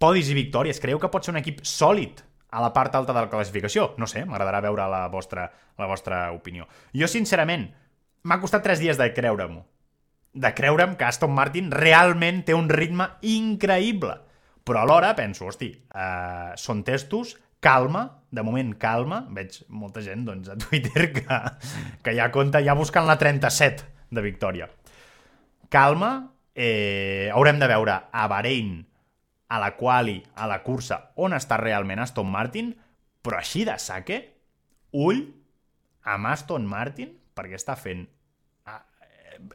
A: Podis i victòries. Creieu que pot ser un equip sòlid a la part alta de la classificació? No sé, m'agradarà veure la vostra, la vostra opinió. Jo, sincerament, m'ha costat tres dies de creure-m'ho de creure'm que Aston Martin realment té un ritme increïble. Però alhora penso, hosti, uh, són testos, calma, de moment calma, veig molta gent doncs, a Twitter que, que ja compta ja buscant la 37 de victòria. Calma, eh, haurem de veure a Bahrein, a la quali, a la cursa, on està realment Aston Martin, però així de saque, ull amb Aston Martin, perquè està fent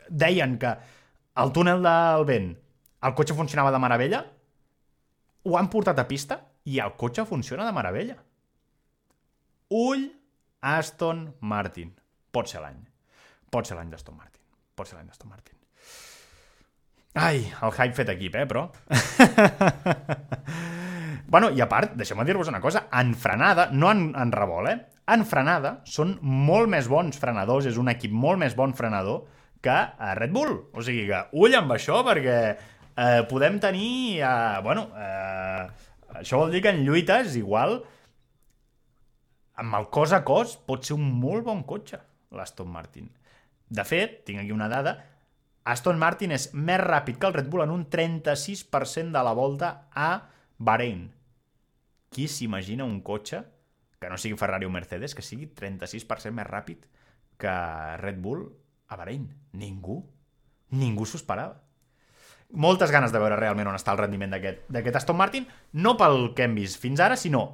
A: deien que el túnel del vent el cotxe funcionava de meravella, ho han portat a pista i el cotxe funciona de meravella. Ull Aston Martin. Pot ser l'any. Pot ser l'any d'Aston Martin. Pot ser l'any d'Aston Martin. Ai, el hype fet equip, eh, però... bueno, i a part, deixeu-me dir-vos una cosa, en frenada, no en, en revolt, eh? En frenada són molt més bons frenadors, és un equip molt més bon frenador que a Red Bull. O sigui que, ull amb això, perquè eh, podem tenir... Eh, bueno, eh, això vol dir que en lluites, igual, amb el cos a cos, pot ser un molt bon cotxe, l'Aston Martin. De fet, tinc aquí una dada, Aston Martin és més ràpid que el Red Bull en un 36% de la volta a Bahrein. Qui s'imagina un cotxe, que no sigui Ferrari o Mercedes, que sigui 36% més ràpid que Red Bull a Bahrein? Ningú. Ningú s'ho esperava. Moltes ganes de veure realment on està el rendiment d'aquest Aston Martin, no pel que hem vist fins ara, sinó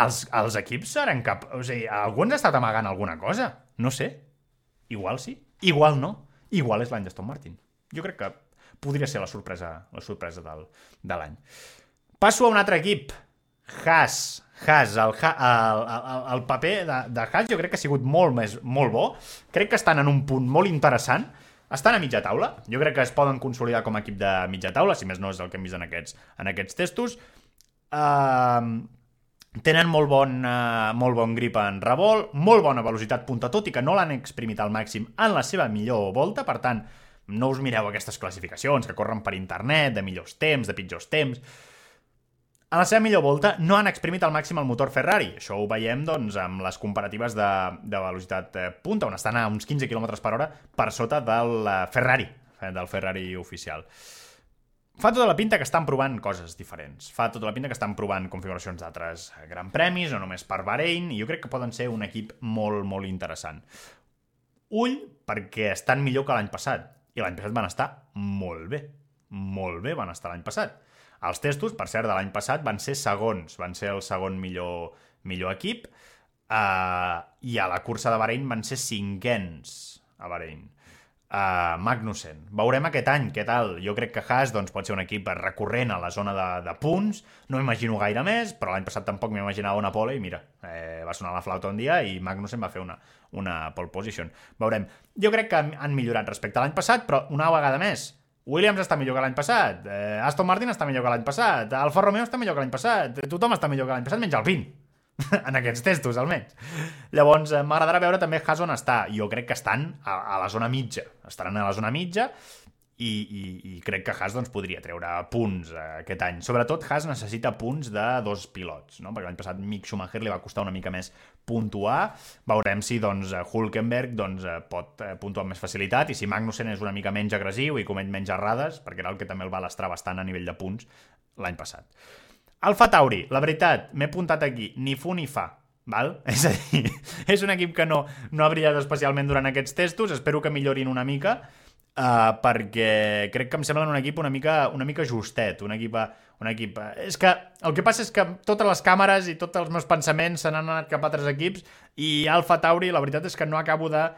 A: els, els equips seran cap... O sigui, algú ens ha estat amagant alguna cosa? No sé. Igual sí, igual no igual és l'any d'Aston Martin. Jo crec que podria ser la sorpresa, la sorpresa del, de l'any. Passo a un altre equip. Haas. Haas, el, el, el, el paper de, de Haas jo crec que ha sigut molt, més, molt bo. Crec que estan en un punt molt interessant. Estan a mitja taula. Jo crec que es poden consolidar com a equip de mitja taula, si més no és el que hem vist en aquests, en aquests testos. Uh, Tenen molt bon, uh, molt bon grip en revolt, molt bona velocitat punta, tot i que no l'han exprimit al màxim en la seva millor volta, per tant, no us mireu aquestes classificacions que corren per internet, de millors temps, de pitjors temps... En la seva millor volta no han exprimit al màxim el motor Ferrari. Això ho veiem doncs, amb les comparatives de, de velocitat eh, punta, on estan a uns 15 km per hora per sota del eh, Ferrari, del Ferrari oficial. Fa tota la pinta que estan provant coses diferents. Fa tota la pinta que estan provant configuracions d'altres gran premis, o només per Bahrein, i jo crec que poden ser un equip molt, molt interessant. Ull, perquè estan millor que l'any passat. I l'any passat van estar molt bé. Molt bé van estar l'any passat. Els testos, per cert, de l'any passat van ser segons. Van ser el segon millor, millor equip. Uh, I a la cursa de Bahrein van ser cinquens a Bahrein uh, Magnussen. Veurem aquest any què tal. Jo crec que Haas doncs, pot ser un equip recurrent a la zona de, de punts. No m'imagino gaire més, però l'any passat tampoc m'imaginava una pole i mira, eh, va sonar la flauta un dia i Magnussen va fer una, una pole position. Veurem. Jo crec que han millorat respecte a l'any passat, però una vegada més, Williams està millor que l'any passat, eh, Aston Martin està millor que l'any passat, Alfa Romeo està millor que l'any passat, tothom està millor que l'any passat, menys Alpine. en aquests testos, almenys. Llavors, eh, m'agradarà veure també Haas on està. Jo crec que estan a, a la zona mitja. Estaran a la zona mitja i, i, i crec que Haas doncs, podria treure punts eh, aquest any. Sobretot, Haas necessita punts de dos pilots, no? perquè l'any passat Mick Schumacher li va costar una mica més puntuar. Veurem si doncs, Hulkenberg doncs, eh, pot puntuar amb més facilitat i si Magnussen és una mica menys agressiu i comet menys errades, perquè era el que també el va lastrar bastant a nivell de punts l'any passat. Alfa Tauri, la veritat, m'he apuntat aquí, ni fu ni fa, val? És a dir, és un equip que no, no ha brillat especialment durant aquests testos, espero que millorin una mica, uh, perquè crec que em semblen un equip una mica, una mica justet, un equip, un equip... És que el que passa és que totes les càmeres i tots els meus pensaments se n'han anat cap a altres equips i Alfa Tauri, la veritat és que no acabo de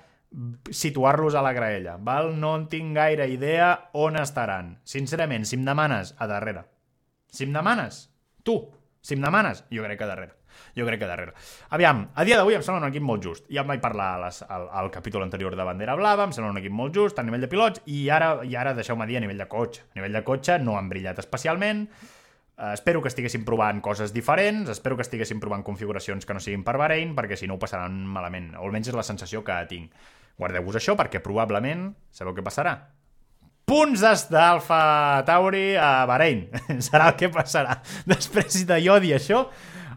A: situar-los a la graella, val? No en tinc gaire idea on estaran. Sincerament, si em demanes, a darrere. Si em demanes, Tu, si em demanes, jo crec que darrere. Jo crec que darrere. Aviam, a dia d'avui em sembla un equip molt just. Ja em vaig parlar les, al, al capítol anterior de Bandera Blava, em sembla un equip molt just a nivell de pilots, i ara, i ara deixeu-me dir a nivell de cotxe. A nivell de cotxe no han brillat especialment, uh, espero que estiguessin provant coses diferents, espero que estiguessin provant configuracions que no siguin per Bahrein, perquè si no ho passaran malament, o almenys és la sensació que tinc. Guardeu-vos això perquè probablement, sabeu què passarà? punts d'Alfa Tauri a Bahrein. Serà el que passarà. Després de jo dir això,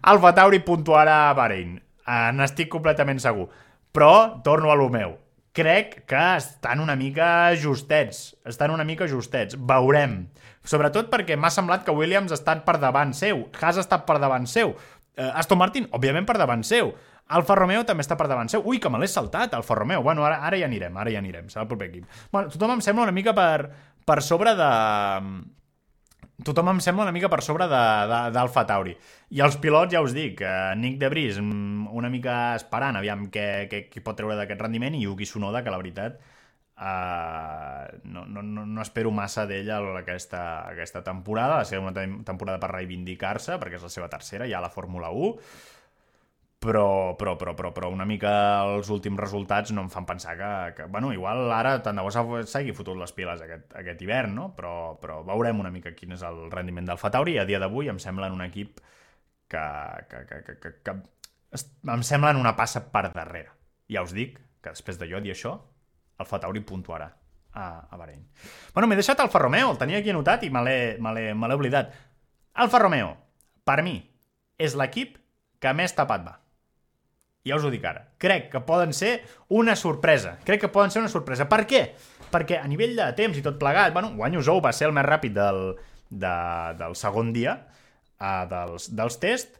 A: Alfa Tauri puntuarà a Bahrein. Uh, N'estic completament segur. Però, torno a lo meu. Crec que estan una mica justets. Estan una mica justets. Veurem. Sobretot perquè m'ha semblat que Williams ha estat per davant seu. Haas ha estat per davant seu. Uh, Aston Martin, òbviament, per davant seu. Alfa Romeo també està per davant seu. Ui, que me l'he saltat, Alfa Romeo. Bueno, ara, ara ja anirem, ara ja anirem, serà el proper equip. Bueno, tothom em sembla una mica per, per sobre de... Tothom em sembla una mica per sobre d'Alfa Tauri. I els pilots, ja us dic, eh, Nick De Vries, mm, una mica esperant, aviam què, què, què pot treure d'aquest rendiment, i Yuki Tsunoda, que la veritat Uh, no, no, no, espero massa d'ell aquesta, aquesta temporada, va ser una temporada per reivindicar-se, perquè és la seva tercera, ja a la Fórmula 1, però, però, però, però, però una mica els últims resultats no em fan pensar que, que bueno, igual ara tant de bo s'ha- s'hagi fotut les piles aquest, aquest hivern, no? Però, però veurem una mica quin és el rendiment del Fatauri a dia d'avui em semblen un equip que, que, que, que, que, que em semblen una passa per darrere. Ja us dic que després de jo dir això, el Fatauri puntuarà a, a Bahrein. Bueno, m'he deixat Alfa Romeo, el tenia aquí anotat i me l'he oblidat. Alfa Romeo, per mi, és l'equip que més tapat va. Ja us ho dic ara. Crec que poden ser una sorpresa. Crec que poden ser una sorpresa. Per què? Perquè a nivell de temps i tot plegat, bueno, Guanyo Zou va ser el més ràpid del, de, del segon dia uh, dels, dels test.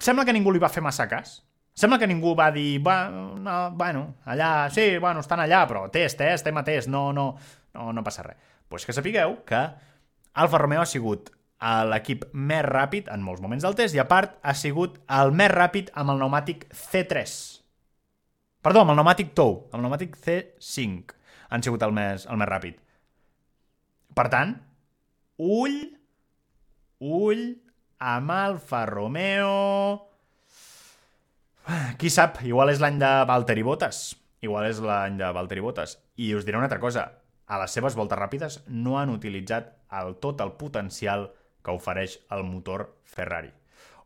A: Sembla que ningú li va fer massa cas. Sembla que ningú va dir, va, no, bueno, allà, sí, bueno, estan allà, però test, eh, estem a test, no, no, no, no passa res. Doncs pues que sapigueu que Alfa Romeo ha sigut l'equip més ràpid en molts moments del test i a part ha sigut el més ràpid amb el pneumàtic C3. Perdó, amb el pneumàtic Tou, el pneumàtic C5 han sigut el més, el més ràpid. Per tant, ull, ull amb Alfa Romeo... Qui sap, igual és l'any de Valtteri Bottas. Igual és l'any de Valtteri Bottas. I us diré una altra cosa. A les seves voltes ràpides no han utilitzat el tot el potencial que ofereix el motor Ferrari.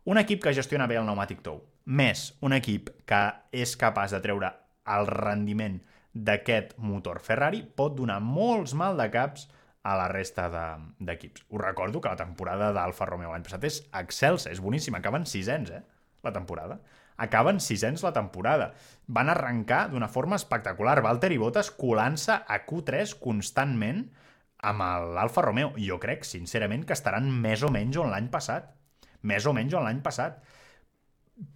A: Un equip que gestiona bé el pneumàtic tou, més un equip que és capaç de treure el rendiment d'aquest motor Ferrari, pot donar molts mal de caps a la resta de- d'equips. Us recordo que la temporada d'Alfa Romeo l'any passat és excelsa, és boníssima, acaben sisens, eh, la temporada. Acaben sisens la temporada. Van arrencar d'una forma espectacular. Valtteri Bottas colant-se a Q3 constantment amb l'Alfa Romeo. Jo crec, sincerament, que estaran més o menys on l'any passat. Més o menys on l'any passat.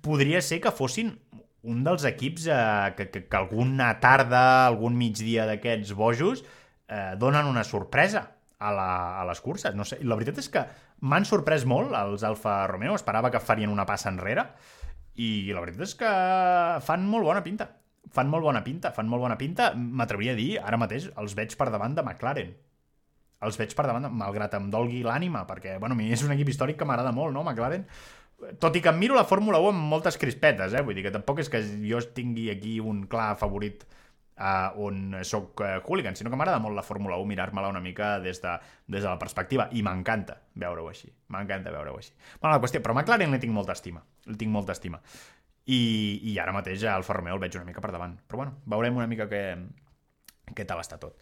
A: Podria ser que fossin un dels equips eh, que, que, que alguna tarda, algun migdia d'aquests bojos, eh, donen una sorpresa a, la, a les curses. No sé, la veritat és que m'han sorprès molt els Alfa Romeo, esperava que farien una passa enrere, i la veritat és que fan molt bona pinta. Fan molt bona pinta, fan molt bona pinta. M'atreviria a dir, ara mateix els veig per davant de McLaren. Els veig per davant, malgrat em dolgui l'ànima, perquè, bueno, mi és un equip històric que m'agrada molt, no, McLaren? Tot i que em miro la Fórmula 1 amb moltes crispetes, eh? Vull dir que tampoc és que jo tingui aquí un clar favorit uh, on sóc uh, hooligan, sinó que m'agrada molt la Fórmula 1, mirar-me-la una mica des de, des de la perspectiva, i m'encanta veure-ho així, m'encanta veure-ho així. Bueno, la qüestió, però McLaren li tinc molta estima, li tinc molta estima. I, i ara mateix Alfa Romeo el veig una mica per davant. Però bueno, veurem una mica què, què tal està tot.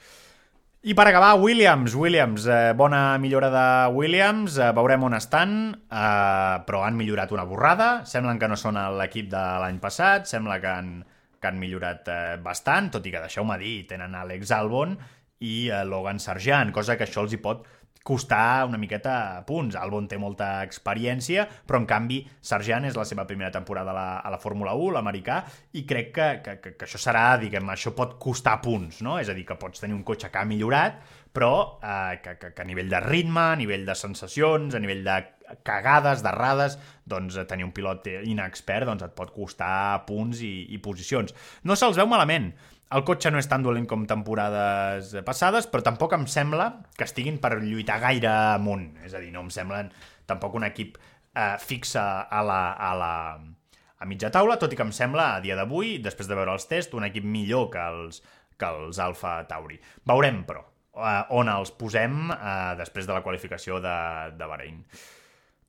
A: I per acabar, Williams. Williams, eh, bona millora de Williams. Eh, veurem on estan, eh, però han millorat una borrada. Semblen que no són l'equip de l'any passat. Sembla que han, que han millorat eh, bastant, tot i que, deixeu-me dir, tenen Alex Albon i eh, Logan Sargent, cosa que això els hi pot costar una miqueta punts. Albon té molta experiència, però en canvi Sargent és la seva primera temporada a la, a la Fórmula 1, l'americà, i crec que, que, que, que això serà, diguem, això pot costar punts, no? És a dir, que pots tenir un cotxe que ha millorat, però eh, que, que, que a nivell de ritme, a nivell de sensacions, a nivell de cagades, d'errades, doncs eh, tenir un pilot inexpert doncs et pot costar punts i, i posicions. No se'ls veu malament. El cotxe no és tan dolent com temporades passades, però tampoc em sembla que estiguin per lluitar gaire amunt. És a dir, no em semblen tampoc un equip eh, fixe a la, a la a mitja taula, tot i que em sembla, a dia d'avui, després de veure els tests, un equip millor que els, que els Alfa Tauri. Veurem, però, eh, on els posem eh, després de la qualificació de, de Bahrein.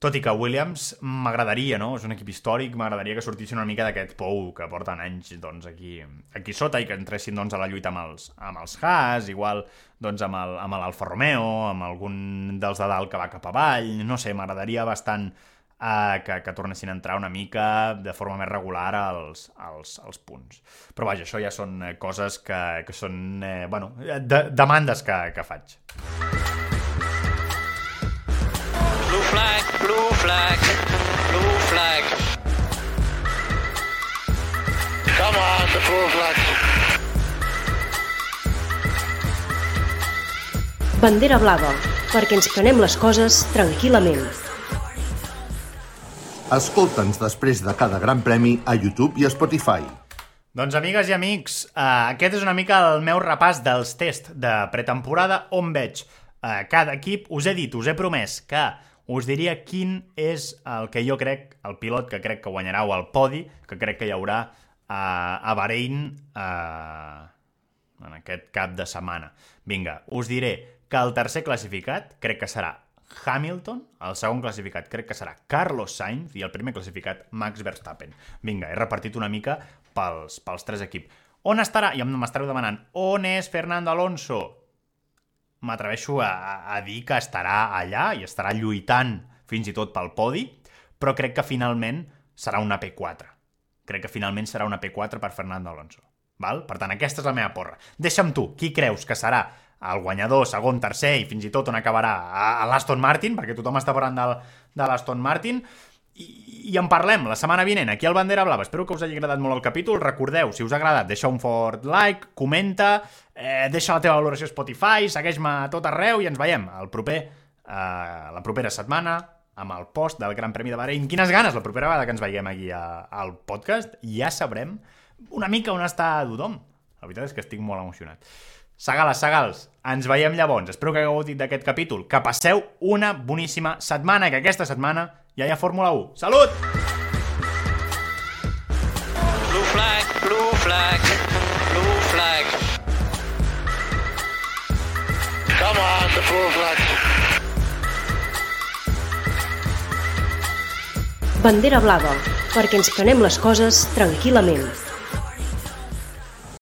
A: Tot i que Williams m'agradaria, no? És un equip històric, m'agradaria que sortissin una mica d'aquest pou que porten anys doncs, aquí, aquí sota i que entressin doncs, a la lluita amb els, amb els Haas, igual doncs, amb l'Alfa Romeo, amb algun dels de dalt que va cap avall, no sé, m'agradaria bastant eh, que, que tornessin a entrar una mica de forma més regular als, als, als punts. Però vaja, això ja són eh, coses que, que són, eh, bueno, de, demandes que, que faig.
B: Flag, blue flag. Come on, the blue flag.
C: Bandera blava, perquè ens prenem les coses tranquil·lament.
D: Escolta'ns després de cada gran premi a YouTube i a Spotify.
A: Doncs amigues i amics, eh, aquest és una mica el meu repàs dels tests de pretemporada on veig eh, cada equip. Us he dit, us he promès que us diria quin és el que jo crec, el pilot que crec que guanyarà o el podi que crec que hi haurà a, a Bahrein a, en aquest cap de setmana. Vinga, us diré que el tercer classificat crec que serà Hamilton, el segon classificat crec que serà Carlos Sainz i el primer classificat Max Verstappen. Vinga, he repartit una mica pels, pels tres equips. On estarà? I m'estareu demanant, on és Fernando Alonso? M'atreveixo a, a dir que estarà allà i estarà lluitant fins i tot pel podi, però crec que finalment serà una P4. Crec que finalment serà una P4 per Fernando Alonso. Val? Per tant, aquesta és la meva porra. Deixa'm tu, qui creus que serà el guanyador, segon, tercer i fins i tot on acabarà a l'Aston Martin, perquè tothom està parlant del, de l'Aston Martin, i, i en parlem la setmana vinent aquí al Bandera Blava. Espero que us hagi agradat molt el capítol. Recordeu, si us ha agradat, deixa un fort like, comenta, eh, deixa la teva valoració a Spotify, segueix-me a tot arreu i ens veiem el proper, eh, la propera setmana amb el post del Gran Premi de Bahrein. Quines ganes la propera vegada que ens veiem aquí a, al podcast. Ja sabrem una mica on està tothom. La veritat és que estic molt emocionat. Sagales, Sagals, ens veiem llavors. Espero que hagueu gaudit d'aquest capítol. Que passeu una boníssima setmana, que aquesta setmana ja hi ha Fórmula 1. Salut!
B: Blue flag, blue flag, blue flag. Come on, the blue flag.
C: Bandera blava, perquè ens prenem les coses tranquil·lament.